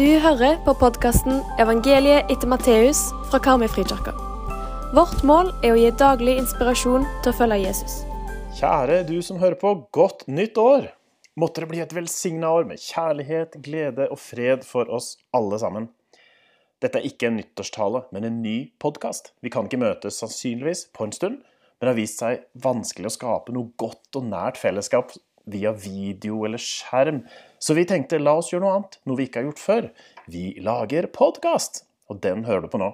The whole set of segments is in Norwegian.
Du hører på podkasten 'Evangeliet etter Matteus' fra Karmøyfrikirka. Vårt mål er å gi daglig inspirasjon til å følge Jesus. Kjære du som hører på, godt nytt år! Måtte det bli et velsigna år med kjærlighet, glede og fred for oss alle sammen. Dette er ikke en nyttårstale, men en ny podkast. Vi kan ikke møtes sannsynligvis på en stund, men det har vist seg vanskelig å skape noe godt og nært fellesskap via video eller skjerm. Så vi tenkte la oss gjøre noe annet, noe vi ikke har gjort før. Vi lager podkast, og den hører du på nå.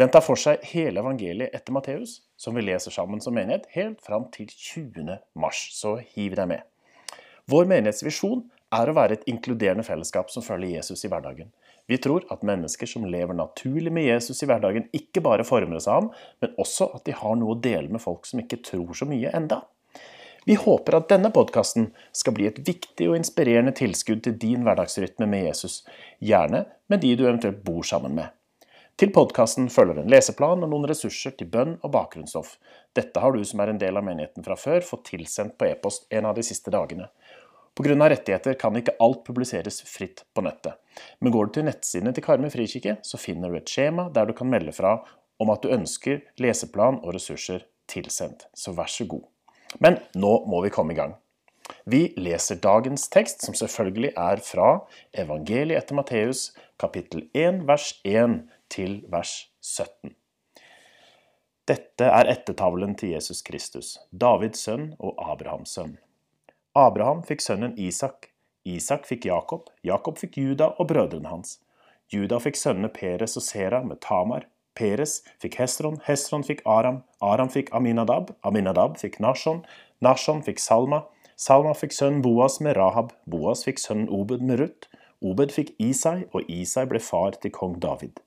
Den tar for seg hele evangeliet etter Matteus, som vi leser sammen som menighet helt fram til 20. mars. Så hiv deg med. Vår menighetsvisjon er å være et inkluderende fellesskap som følger Jesus i hverdagen. Vi tror at mennesker som lever naturlig med Jesus i hverdagen, ikke bare former seg ham, men også at de har noe å dele med folk som ikke tror så mye enda. Vi håper at denne podkasten skal bli et viktig og inspirerende tilskudd til din hverdagsrytme med Jesus, gjerne med de du eventuelt bor sammen med. Til podkasten følger en leseplan og noen ressurser til bønn og bakgrunnsstoff. Dette har du som er en del av menigheten fra før, fått tilsendt på e-post en av de siste dagene. Pga. rettigheter kan ikke alt publiseres fritt på nettet, men går du til nettsidene til Karmøy frikirke, så finner du et skjema der du kan melde fra om at du ønsker leseplan og ressurser tilsendt. Så vær så god. Men nå må vi komme i gang. Vi leser dagens tekst, som selvfølgelig er fra Evangeliet etter Matteus, kapittel 1, vers 1 til vers 17. Dette er ettertavlen til Jesus Kristus, Davids sønn og Abrahams sønn. Abraham fikk sønnen Isak. Isak fikk Jakob, Jakob fikk Juda og brødrene hans. Juda fikk sønnene Peres og Sera med Tamar. Peres fikk Hesron, Hesron fikk Aram, Aram fikk Aminadab, Aminadab fikk Nashon, Nashon fikk Salma, Salma fikk sønnen Boas med Rahab, Boas fikk sønnen Obed med Ruth, Obed fikk Isai, og Isai ble far til kong David.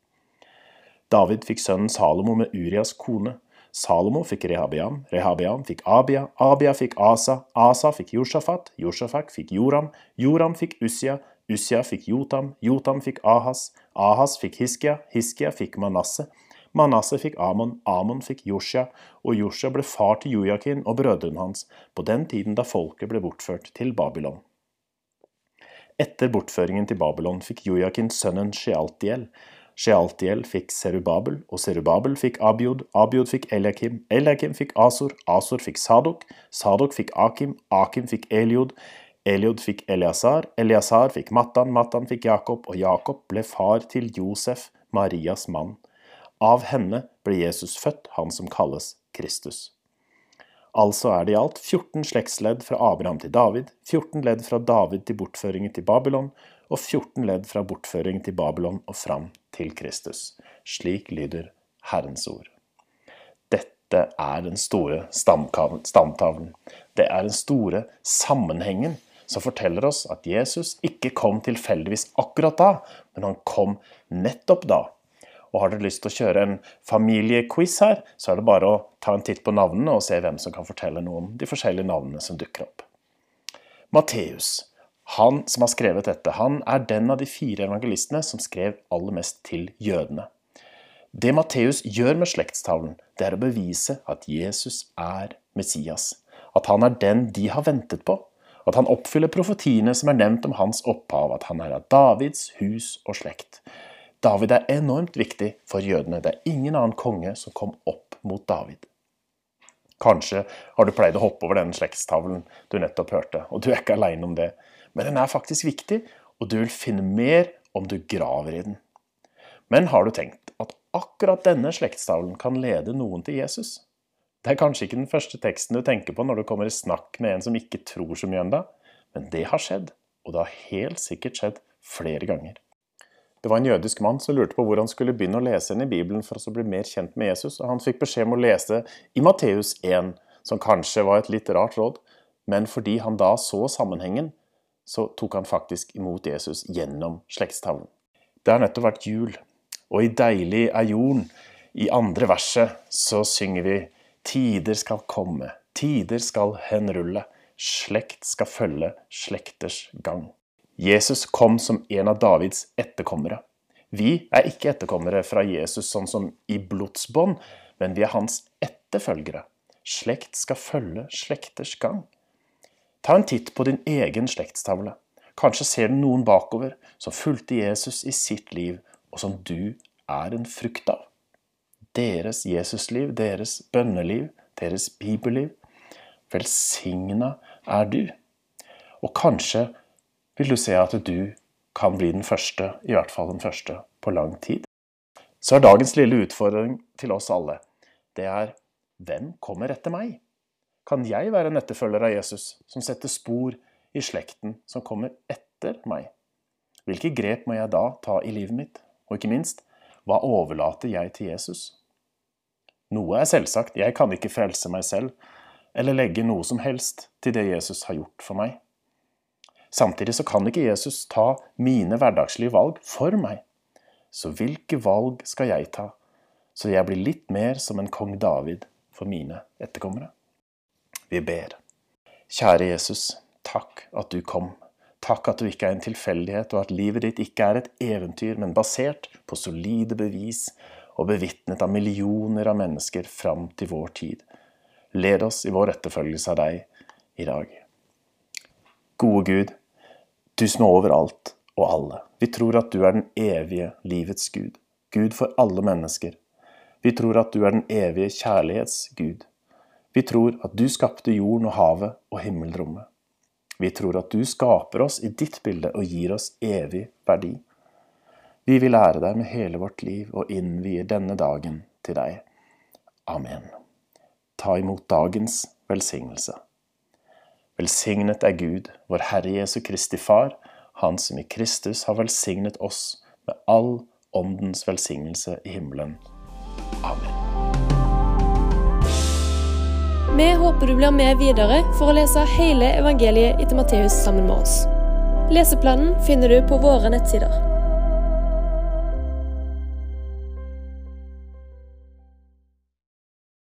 David fikk sønnen Salomo med Urias kone. Salomo fikk Rehabiam, Rehabiam fikk Abia, Abia fikk Asa, Asa fikk Josjafat, Josjafak fikk Joram, Joram fikk Ussia, Ussia fikk Jotam, Jotam fikk Ahas, Ahas fikk Hiskia, Hiskia fikk Manasseh, Manasseh fikk Amon, Amon fikk Josja, og Josja ble far til Jojakin og brødrene hans på den tiden da folket ble bortført til Babylon. Etter bortføringen til Babylon fikk Jojakin sønnen Shealtiel. Shealtiel fikk Serubabel, og Serubabel fikk Abiod, Abiod fikk Eliakim, Eliakim fikk Asor, Asor fikk Sadok, Sadok fikk Akim, Akim fikk Eliod, Eliod fikk Eliasar, Eliasar fikk Mattan, Mattan fikk Jakob, og Jakob ble far til Josef, Marias mann. Av henne ble Jesus født, han som kalles Kristus. Altså er det i alt 14 slektsledd fra Abraham til David, 14 ledd fra David til bortføringen til Babylon, og 14 ledd fra bortføringen til Babylon og fram til Kristus. Slik lyder Herrens ord. Dette er den store stamtavlen. Det er den store sammenhengen som forteller oss at Jesus ikke kom tilfeldigvis akkurat da, men han kom nettopp da. Og har dere lyst til å kjøre en familiequiz her, så er det bare å ta en titt på navnene og se hvem som kan fortelle noe om de forskjellige navnene som dukker opp. Matteus, han som har skrevet dette, han er den av de fire evangelistene som skrev aller mest til jødene. Det Matteus gjør med slektstavlen, det er å bevise at Jesus er Messias. At han er den de har ventet på at han oppfyller profetiene som er nevnt om hans opphav, at han er av Davids hus og slekt. David er enormt viktig for jødene. Det er ingen annen konge som kom opp mot David. Kanskje har du pleid å hoppe over denne slektstavlen du nettopp hørte, og du er ikke aleine om det. Men den er faktisk viktig, og du vil finne mer om du graver i den. Men har du tenkt at akkurat denne slektstavlen kan lede noen til Jesus? Det er kanskje ikke den første teksten du tenker på når du kommer i snakk med en som ikke tror så mye ennå, men det har skjedd, og det har helt sikkert skjedd flere ganger. Det var en jødisk mann som lurte på hvor han skulle begynne å lese inn i Bibelen for å bli mer kjent med Jesus, og han fikk beskjed om å lese i Matteus 1, som kanskje var et litt rart råd, men fordi han da så sammenhengen, så tok han faktisk imot Jesus gjennom slektstavlen. Det har nettopp vært jul, og i Deilig er jorden, i andre verset, så synger vi Tider skal komme, tider skal henrulle, slekt skal følge slekters gang. Jesus kom som en av Davids etterkommere. Vi er ikke etterkommere fra Jesus sånn som i blodsbånd, men vi er hans etterfølgere. Slekt skal følge slekters gang. Ta en titt på din egen slektstavle. Kanskje ser du noen bakover som fulgte Jesus i sitt liv, og som du er en frukt av. Deres Jesusliv, deres bønneliv, deres bibelliv. Velsigna er du. Og kanskje vil du se at du kan bli den første, i hvert fall den første, på lang tid. Så er dagens lille utfordring til oss alle, det er hvem kommer etter meg? Kan jeg være en etterfølger av Jesus, som setter spor i slekten som kommer etter meg? Hvilke grep må jeg da ta i livet mitt? Og ikke minst, hva overlater jeg til Jesus? Noe er selvsagt, jeg kan ikke frelse meg selv, eller legge noe som helst til det Jesus har gjort for meg. Samtidig så kan ikke Jesus ta mine hverdagslige valg for meg. Så hvilke valg skal jeg ta, så jeg blir litt mer som en kong David for mine etterkommere? Vi ber. Kjære Jesus, takk at du kom. Takk at du ikke er en tilfeldighet, og at livet ditt ikke er et eventyr, men basert på solide bevis og bevitnet av millioner av mennesker fram til vår tid. Led oss i vår etterfølgelse av deg i dag. Gode Gud, du som er overalt og alle. Vi tror at du er den evige livets Gud. Gud for alle mennesker. Vi tror at du er den evige kjærlighets Gud. Vi tror at du skapte jorden og havet og himmelrommet. Vi tror at du skaper oss i ditt bilde og gir oss evig verdi. Vi vil ære deg med hele vårt liv og innvie denne dagen til deg. Amen. Ta imot dagens velsignelse. Velsignet er Gud, vår Herre Jesu Kristi Far, Han som i Kristus har velsignet oss med all åndens velsignelse i himmelen. Amen. Vi håper du blir med videre for å lese hele evangeliet etter Matteus sammen med oss. Leseplanen finner du på våre nettsider.